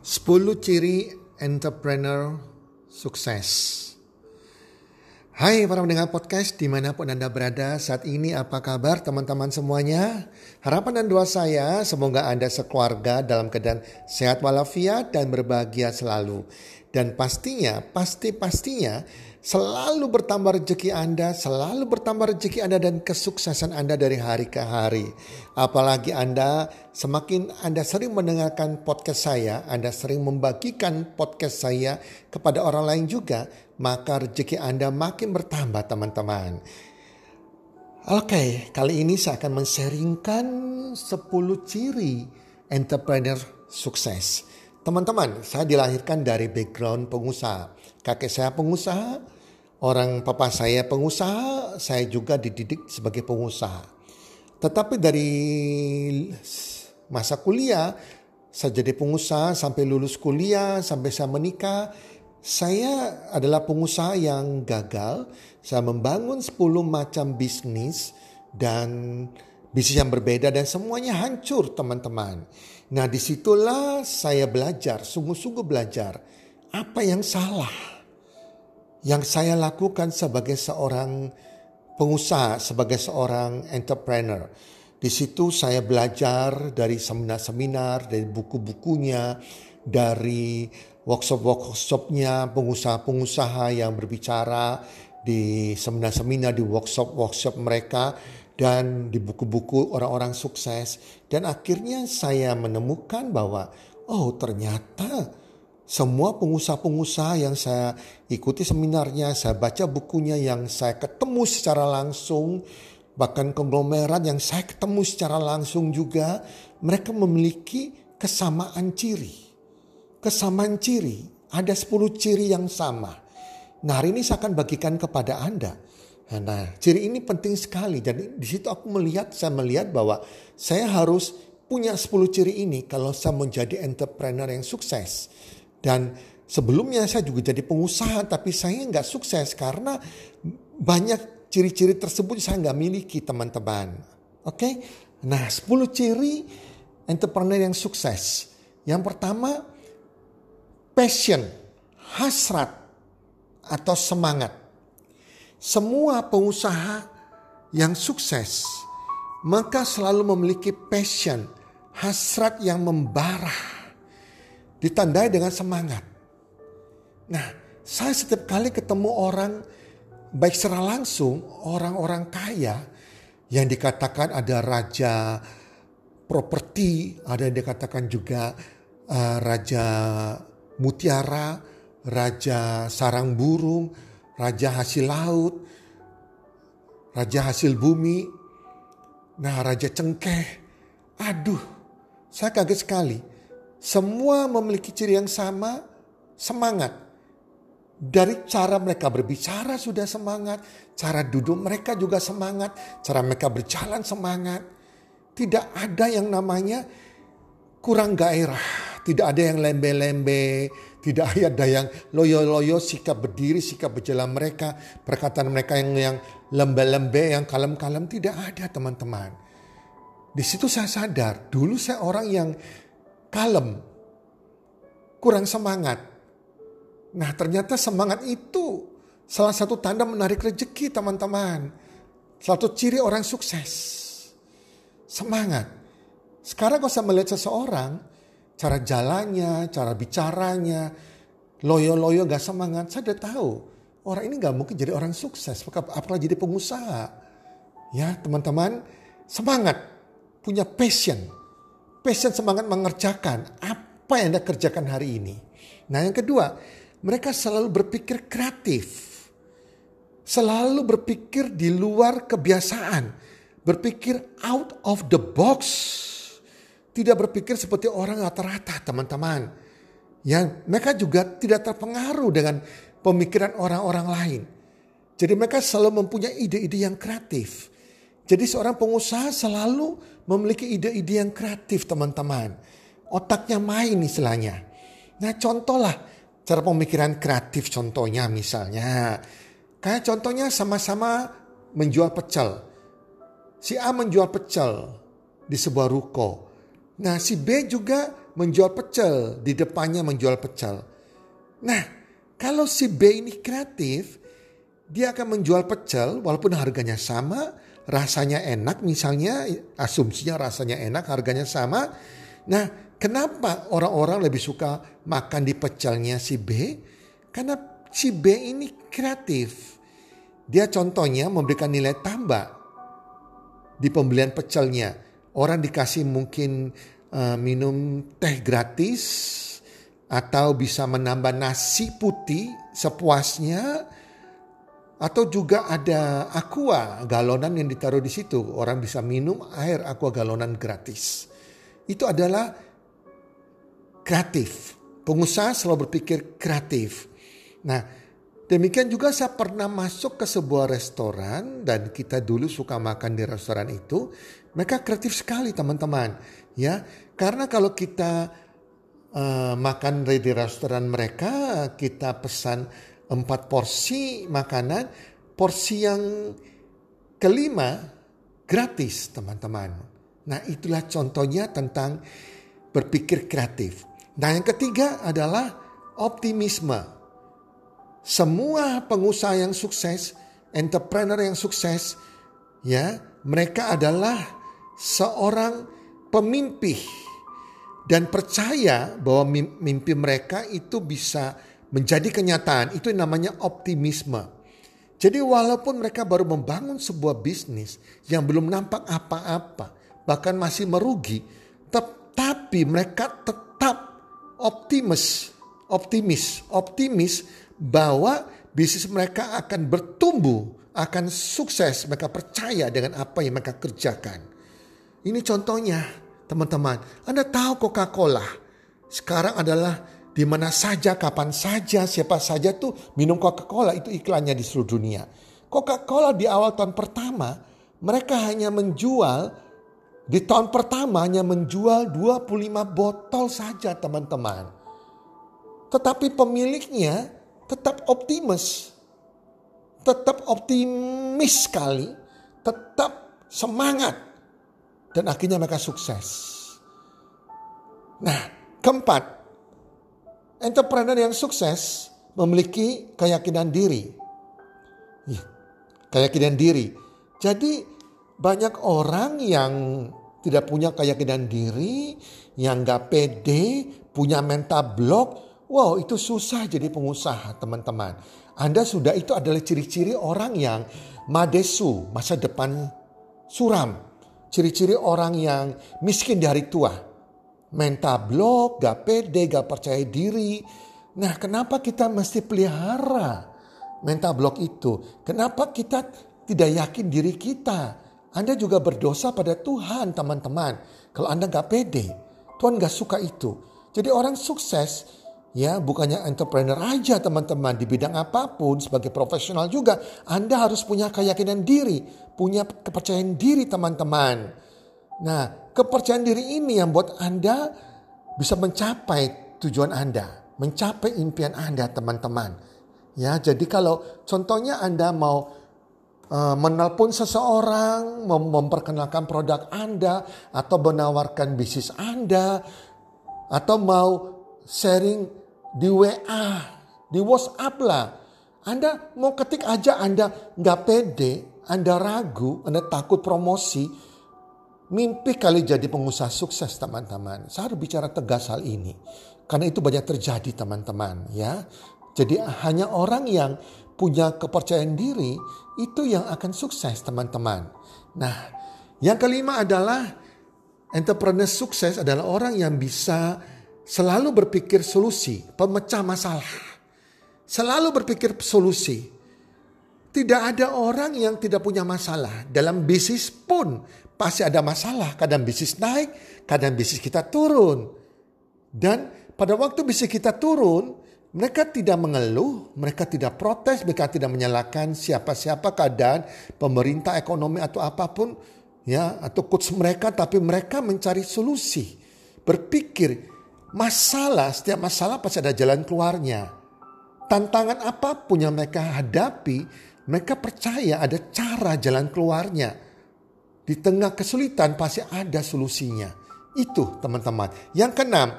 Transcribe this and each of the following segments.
10 ciri entrepreneur sukses. Hai para pendengar podcast di mana pun Anda berada saat ini apa kabar teman-teman semuanya? Harapan dan doa saya semoga Anda sekeluarga dalam keadaan sehat walafiat dan berbahagia selalu. Dan pastinya, pasti-pastinya selalu bertambah rezeki Anda, selalu bertambah rezeki Anda dan kesuksesan Anda dari hari ke hari. Apalagi Anda semakin Anda sering mendengarkan podcast saya, Anda sering membagikan podcast saya kepada orang lain juga, maka rezeki Anda makin bertambah teman-teman. Oke, kali ini saya akan men-sharingkan 10 ciri entrepreneur sukses. Teman-teman, saya dilahirkan dari background pengusaha. Kakek saya pengusaha, orang papa saya pengusaha, saya juga dididik sebagai pengusaha. Tetapi dari masa kuliah, saya jadi pengusaha sampai lulus kuliah, sampai saya menikah, saya adalah pengusaha yang gagal. Saya membangun 10 macam bisnis dan bisnis yang berbeda dan semuanya hancur teman-teman. Nah di situlah saya belajar, sungguh-sungguh belajar apa yang salah. Yang saya lakukan sebagai seorang pengusaha, sebagai seorang entrepreneur. Di situ saya belajar dari seminar-seminar, dari buku-bukunya, dari workshop-workshopnya pengusaha-pengusaha yang berbicara di seminar-seminar, di workshop-workshop mereka dan di buku-buku orang-orang sukses dan akhirnya saya menemukan bahwa oh ternyata semua pengusaha-pengusaha yang saya ikuti seminarnya, saya baca bukunya yang saya ketemu secara langsung, bahkan konglomerat yang saya ketemu secara langsung juga, mereka memiliki kesamaan ciri. Kesamaan ciri, ada 10 ciri yang sama. Nah hari ini saya akan bagikan kepada Anda Nah, ciri ini penting sekali dan di situ aku melihat, saya melihat bahwa saya harus punya 10 ciri ini kalau saya menjadi entrepreneur yang sukses. Dan sebelumnya saya juga jadi pengusaha tapi saya nggak sukses karena banyak ciri-ciri tersebut saya nggak miliki teman-teman. Oke, okay? nah 10 ciri entrepreneur yang sukses. Yang pertama, passion, hasrat atau semangat semua pengusaha yang sukses maka selalu memiliki passion, hasrat yang membara, ditandai dengan semangat. Nah, saya setiap kali ketemu orang, baik secara langsung, orang-orang kaya yang dikatakan ada raja properti, ada yang dikatakan juga uh, raja mutiara, raja sarang burung, raja hasil laut, raja hasil bumi, nah raja cengkeh. Aduh, saya kaget sekali. Semua memiliki ciri yang sama, semangat. Dari cara mereka berbicara sudah semangat, cara duduk mereka juga semangat, cara mereka berjalan semangat. Tidak ada yang namanya kurang gairah tidak ada yang lembe-lembe, tidak ada yang loyo-loyo sikap berdiri, sikap berjalan mereka, perkataan mereka yang yang lembe-lembe, yang kalem-kalem tidak ada teman-teman. Di situ saya sadar, dulu saya orang yang kalem, kurang semangat. Nah ternyata semangat itu salah satu tanda menarik rezeki teman-teman. Satu ciri orang sukses. Semangat. Sekarang kalau saya melihat seseorang, cara jalannya, cara bicaranya, loyo-loyo gak semangat, saya udah tahu. Orang ini gak mungkin jadi orang sukses, apalagi jadi pengusaha. Ya teman-teman, semangat, punya passion. Passion semangat mengerjakan apa yang Anda kerjakan hari ini. Nah yang kedua, mereka selalu berpikir kreatif. Selalu berpikir di luar kebiasaan. Berpikir out of the box. Tidak berpikir seperti orang rata-rata teman-teman. Ya, mereka juga tidak terpengaruh dengan pemikiran orang-orang lain. Jadi mereka selalu mempunyai ide-ide yang kreatif. Jadi seorang pengusaha selalu memiliki ide-ide yang kreatif teman-teman. Otaknya main istilahnya. Nah contohlah cara pemikiran kreatif contohnya misalnya. Kayak contohnya sama-sama menjual pecel. Si A menjual pecel di sebuah ruko. Nah si B juga menjual pecel, di depannya menjual pecel. Nah, kalau si B ini kreatif, dia akan menjual pecel walaupun harganya sama, rasanya enak misalnya, asumsinya rasanya enak, harganya sama. Nah, kenapa orang-orang lebih suka makan di pecelnya si B? Karena si B ini kreatif. Dia contohnya memberikan nilai tambah di pembelian pecelnya. Orang dikasih mungkin uh, minum teh gratis atau bisa menambah nasi putih sepuasnya atau juga ada aqua galonan yang ditaruh di situ. Orang bisa minum air aqua galonan gratis. Itu adalah kreatif. Pengusaha selalu berpikir kreatif. Nah demikian juga saya pernah masuk ke sebuah restoran dan kita dulu suka makan di restoran itu. Mereka kreatif sekali teman-teman. Ya karena kalau kita uh, makan di restoran mereka kita pesan empat porsi makanan porsi yang kelima gratis teman-teman. Nah itulah contohnya tentang berpikir kreatif. Nah yang ketiga adalah optimisme. Semua pengusaha yang sukses entrepreneur yang sukses ya mereka adalah seorang pemimpi dan percaya bahwa mimpi mereka itu bisa menjadi kenyataan. Itu namanya optimisme. Jadi walaupun mereka baru membangun sebuah bisnis yang belum nampak apa-apa, bahkan masih merugi, tetapi mereka tetap optimis, optimis, optimis bahwa bisnis mereka akan bertumbuh, akan sukses. Mereka percaya dengan apa yang mereka kerjakan. Ini contohnya teman-teman. Anda tahu Coca-Cola sekarang adalah di mana saja, kapan saja, siapa saja tuh minum Coca-Cola itu iklannya di seluruh dunia. Coca-Cola di awal tahun pertama mereka hanya menjual di tahun pertama hanya menjual 25 botol saja teman-teman. Tetapi pemiliknya tetap optimis. Tetap optimis sekali. Tetap semangat dan akhirnya mereka sukses. Nah, keempat, entrepreneur yang sukses memiliki keyakinan diri. Ya, keyakinan diri. Jadi banyak orang yang tidak punya keyakinan diri, yang gak pede, punya mental block. Wow itu susah jadi pengusaha teman-teman. Anda sudah itu adalah ciri-ciri orang yang madesu, masa depan suram ciri-ciri orang yang miskin dari tua. Mental blok, gak pede, gak percaya diri. Nah kenapa kita mesti pelihara mental blok itu? Kenapa kita tidak yakin diri kita? Anda juga berdosa pada Tuhan teman-teman. Kalau Anda gak pede, Tuhan gak suka itu. Jadi orang sukses Ya, bukannya entrepreneur aja teman-teman di bidang apa pun sebagai profesional juga Anda harus punya keyakinan diri, punya kepercayaan diri teman-teman. Nah, kepercayaan diri ini yang buat Anda bisa mencapai tujuan Anda, mencapai impian Anda teman-teman. Ya, jadi kalau contohnya Anda mau uh, menelpon seseorang, mem memperkenalkan produk Anda atau menawarkan bisnis Anda atau mau sharing di WA, di WhatsApp lah. Anda mau ketik aja Anda nggak pede, Anda ragu, Anda takut promosi. Mimpi kali jadi pengusaha sukses teman-teman. Saya harus bicara tegas hal ini. Karena itu banyak terjadi teman-teman ya. Jadi hanya orang yang punya kepercayaan diri itu yang akan sukses teman-teman. Nah yang kelima adalah entrepreneur sukses adalah orang yang bisa selalu berpikir solusi, pemecah masalah. Selalu berpikir solusi. Tidak ada orang yang tidak punya masalah. Dalam bisnis pun pasti ada masalah. Kadang bisnis naik, kadang bisnis kita turun. Dan pada waktu bisnis kita turun, mereka tidak mengeluh, mereka tidak protes, mereka tidak menyalahkan siapa-siapa keadaan pemerintah ekonomi atau apa pun ya atau coach mereka tapi mereka mencari solusi. Berpikir masalah, setiap masalah pasti ada jalan keluarnya tantangan apa pun yang mereka hadapi, mereka percaya ada cara jalan keluarnya. Di tengah kesulitan pasti ada solusinya. Itu teman-teman. Yang keenam,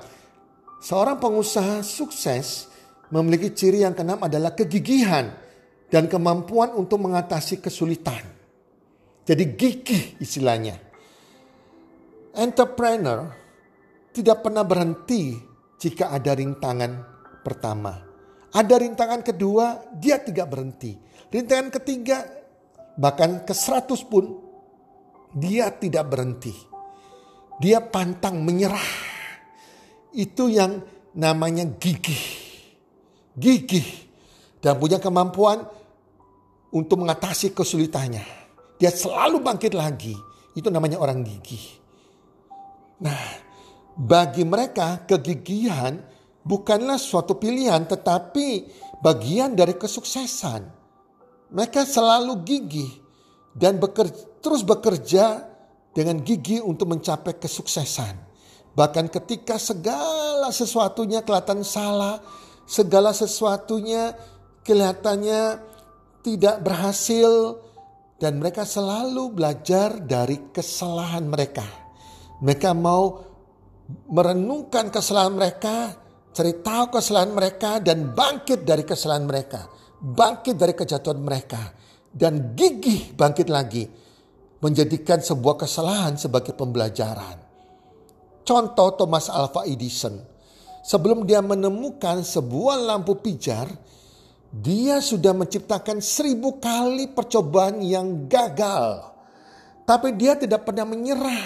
seorang pengusaha sukses memiliki ciri yang keenam adalah kegigihan dan kemampuan untuk mengatasi kesulitan. Jadi gigih istilahnya. Entrepreneur tidak pernah berhenti jika ada rintangan pertama ada rintangan kedua, dia tidak berhenti. Rintangan ketiga, bahkan ke seratus pun, dia tidak berhenti. Dia pantang menyerah. Itu yang namanya gigih. Gigih. Dan punya kemampuan untuk mengatasi kesulitannya. Dia selalu bangkit lagi. Itu namanya orang gigih. Nah, bagi mereka kegigihan bukanlah suatu pilihan tetapi bagian dari kesuksesan. Mereka selalu gigih dan bekerja, terus bekerja dengan gigih untuk mencapai kesuksesan. Bahkan ketika segala sesuatunya kelihatan salah, segala sesuatunya kelihatannya tidak berhasil dan mereka selalu belajar dari kesalahan mereka. Mereka mau merenungkan kesalahan mereka Cari tahu kesalahan mereka dan bangkit dari kesalahan mereka. Bangkit dari kejatuhan mereka. Dan gigih bangkit lagi. Menjadikan sebuah kesalahan sebagai pembelajaran. Contoh Thomas Alva Edison. Sebelum dia menemukan sebuah lampu pijar, dia sudah menciptakan seribu kali percobaan yang gagal. Tapi dia tidak pernah menyerah.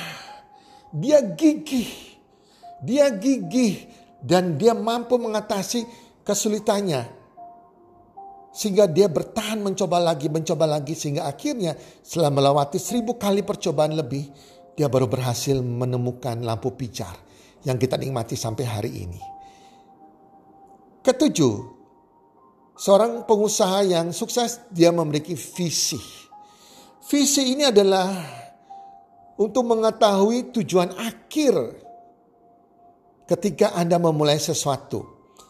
Dia gigih. Dia gigih dan dia mampu mengatasi kesulitannya. Sehingga dia bertahan mencoba lagi, mencoba lagi. Sehingga akhirnya setelah melewati seribu kali percobaan lebih. Dia baru berhasil menemukan lampu pijar yang kita nikmati sampai hari ini. Ketujuh, seorang pengusaha yang sukses dia memiliki visi. Visi ini adalah untuk mengetahui tujuan akhir ketika Anda memulai sesuatu.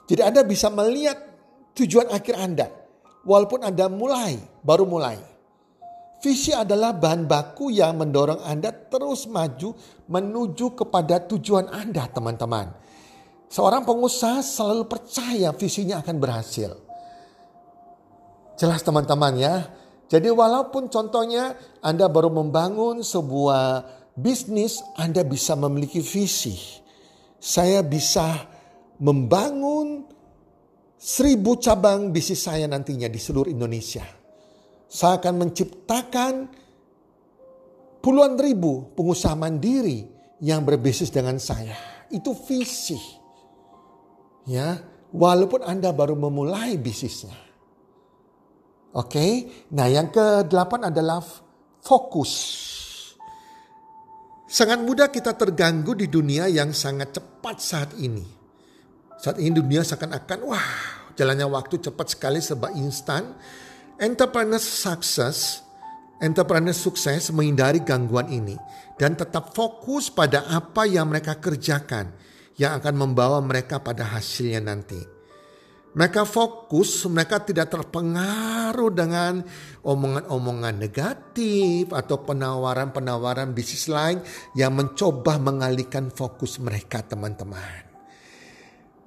Jadi Anda bisa melihat tujuan akhir Anda. Walaupun Anda mulai, baru mulai. Visi adalah bahan baku yang mendorong Anda terus maju menuju kepada tujuan Anda teman-teman. Seorang pengusaha selalu percaya visinya akan berhasil. Jelas teman-teman ya. Jadi walaupun contohnya Anda baru membangun sebuah bisnis, Anda bisa memiliki visi saya bisa membangun seribu cabang bisnis saya nantinya di seluruh Indonesia. Saya akan menciptakan puluhan ribu pengusaha mandiri yang berbisnis dengan saya. Itu visi. Ya, walaupun Anda baru memulai bisnisnya. Oke, nah yang ke-8 adalah fokus. Sangat mudah kita terganggu di dunia yang sangat cepat saat ini. Saat ini dunia seakan-akan wah jalannya waktu cepat sekali sebab instan. Entrepreneur success, entrepreneur sukses menghindari gangguan ini dan tetap fokus pada apa yang mereka kerjakan yang akan membawa mereka pada hasilnya nanti. Mereka fokus, mereka tidak terpengaruh dengan omongan-omongan negatif atau penawaran-penawaran bisnis lain yang mencoba mengalihkan fokus mereka teman-teman.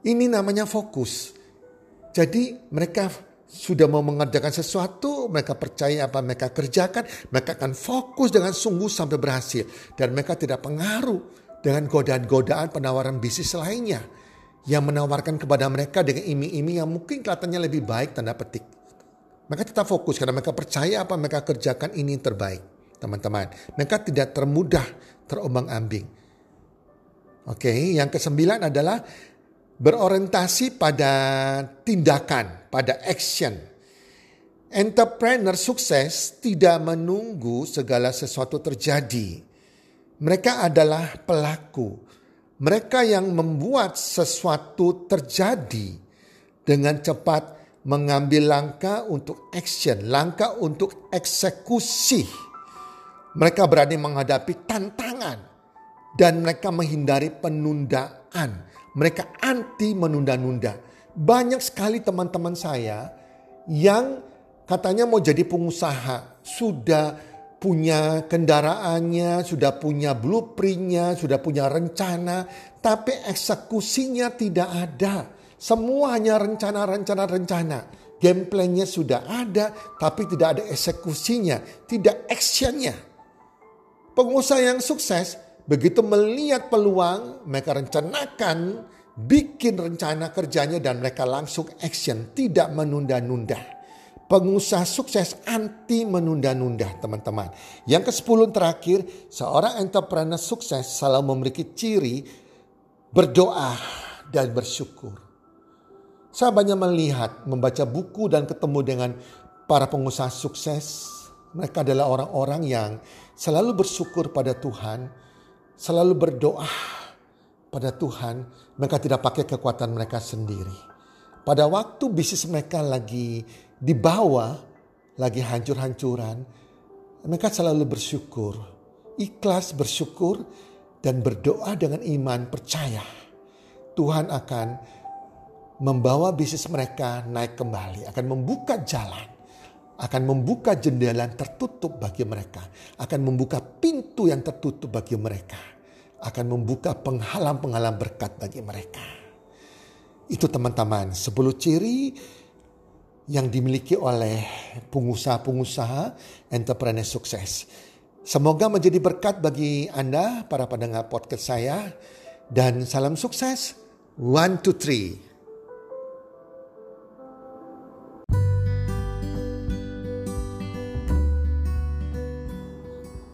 Ini namanya fokus. Jadi mereka sudah mau mengerjakan sesuatu, mereka percaya apa mereka kerjakan, mereka akan fokus dengan sungguh sampai berhasil. Dan mereka tidak pengaruh dengan godaan-godaan penawaran bisnis lainnya yang menawarkan kepada mereka dengan iming-iming yang mungkin kelihatannya lebih baik tanda petik. Mereka tetap fokus karena mereka percaya apa mereka kerjakan ini terbaik, teman-teman. Mereka tidak termudah terombang-ambing. Oke, yang kesembilan adalah berorientasi pada tindakan, pada action. Entrepreneur sukses tidak menunggu segala sesuatu terjadi. Mereka adalah pelaku. Mereka yang membuat sesuatu terjadi dengan cepat mengambil langkah untuk action, langkah untuk eksekusi. Mereka berani menghadapi tantangan dan mereka menghindari penundaan mereka anti menunda-nunda. Banyak sekali teman-teman saya yang katanya mau jadi pengusaha, sudah punya kendaraannya, sudah punya blueprintnya, sudah punya rencana, tapi eksekusinya tidak ada. Semua hanya rencana-rencana rencana. Game plan-nya sudah ada, tapi tidak ada eksekusinya, tidak actionnya. Pengusaha yang sukses Begitu melihat peluang, mereka rencanakan, bikin rencana kerjanya dan mereka langsung action, tidak menunda-nunda. Pengusaha sukses anti menunda-nunda teman-teman. Yang ke-10 terakhir, seorang entrepreneur sukses selalu memiliki ciri berdoa dan bersyukur. Saya banyak melihat, membaca buku dan ketemu dengan para pengusaha sukses. Mereka adalah orang-orang yang selalu bersyukur pada Tuhan selalu berdoa pada Tuhan, mereka tidak pakai kekuatan mereka sendiri. Pada waktu bisnis mereka lagi di bawah, lagi hancur-hancuran, mereka selalu bersyukur, ikhlas bersyukur, dan berdoa dengan iman percaya. Tuhan akan membawa bisnis mereka naik kembali, akan membuka jalan akan membuka jendela yang tertutup bagi mereka, akan membuka pintu yang tertutup bagi mereka, akan membuka penghalang-penghalang berkat bagi mereka. Itu teman-teman, 10 ciri yang dimiliki oleh pengusaha-pengusaha entrepreneur sukses. Semoga menjadi berkat bagi Anda para pendengar podcast saya dan salam sukses. One, two, three.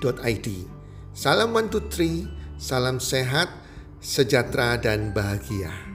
www.mantutri.id. Salam One Two Three, salam sehat, sejahtera dan bahagia.